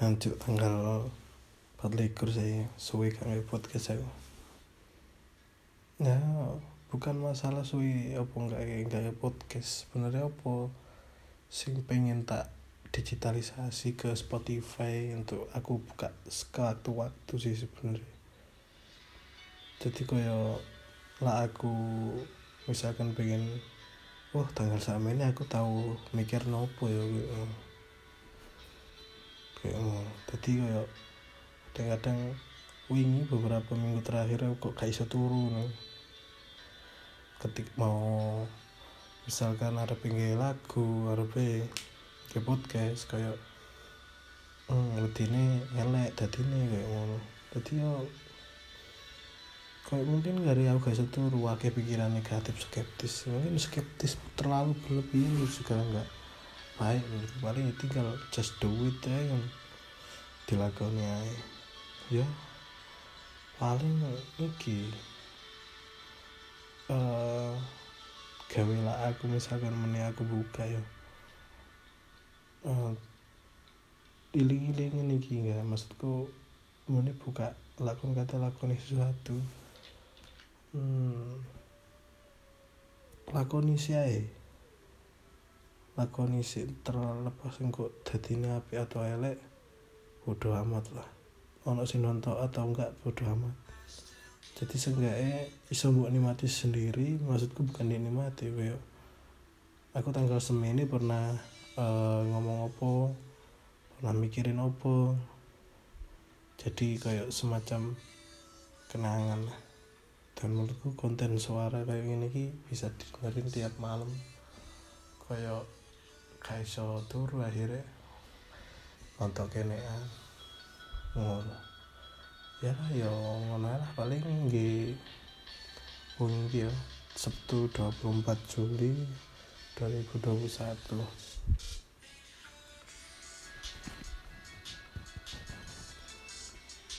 Anjuk tanggal 24 saya suwe gak nge podcast aku. Ya, bukan masalah suwe apa enggak enggak podcast. Sebenarnya apa sing pengen tak digitalisasi ke Spotify untuk aku buka sewaktu-waktu sih sebenarnya. Jadi kaya lah aku misalkan pengen wah tanggal sama ini aku tahu mikir nopo ya gitu kayak oh, tadi kayak kadang-kadang wingi beberapa minggu terakhir aku kok gak iso turu nih ketik mau misalkan ada pinggir lagu ada ke podcast kayak hmm, ini elek tadi nih kayak ngono. Tadi yo kayak mungkin dari aku iso turu akeh pikiran negatif skeptis. Mungkin skeptis terlalu berlebihan juga enggak baik paling ya tinggal just do it ya kan dilakoni aja. Ya paling iki uh, gawe lah aku misalkan meni aku buka ya. Uh, iling-iling ini iki enggak maksudku meni buka lakon kata lakoni sesuatu. Hmm, lakoni sih lakoni sih terlepas engkau dadine api atau elek bodoh amat lah. Ono sing nonton atau enggak bodoh amat. Jadi seenggaknya iso mbok nikmati sendiri maksudku bukan dinikmati kayak aku tanggal semini pernah uh, ngomong opo pernah mikirin opo jadi kayak semacam kenangan dan menurutku konten suara kayak gini bisa didengarin tiap malam. Kayak kayak so turu akhirnya. Nonton kene ngono. Ya lah yo ngono lah. Paling nggih wengi yo Sabtu 24 Juli 2021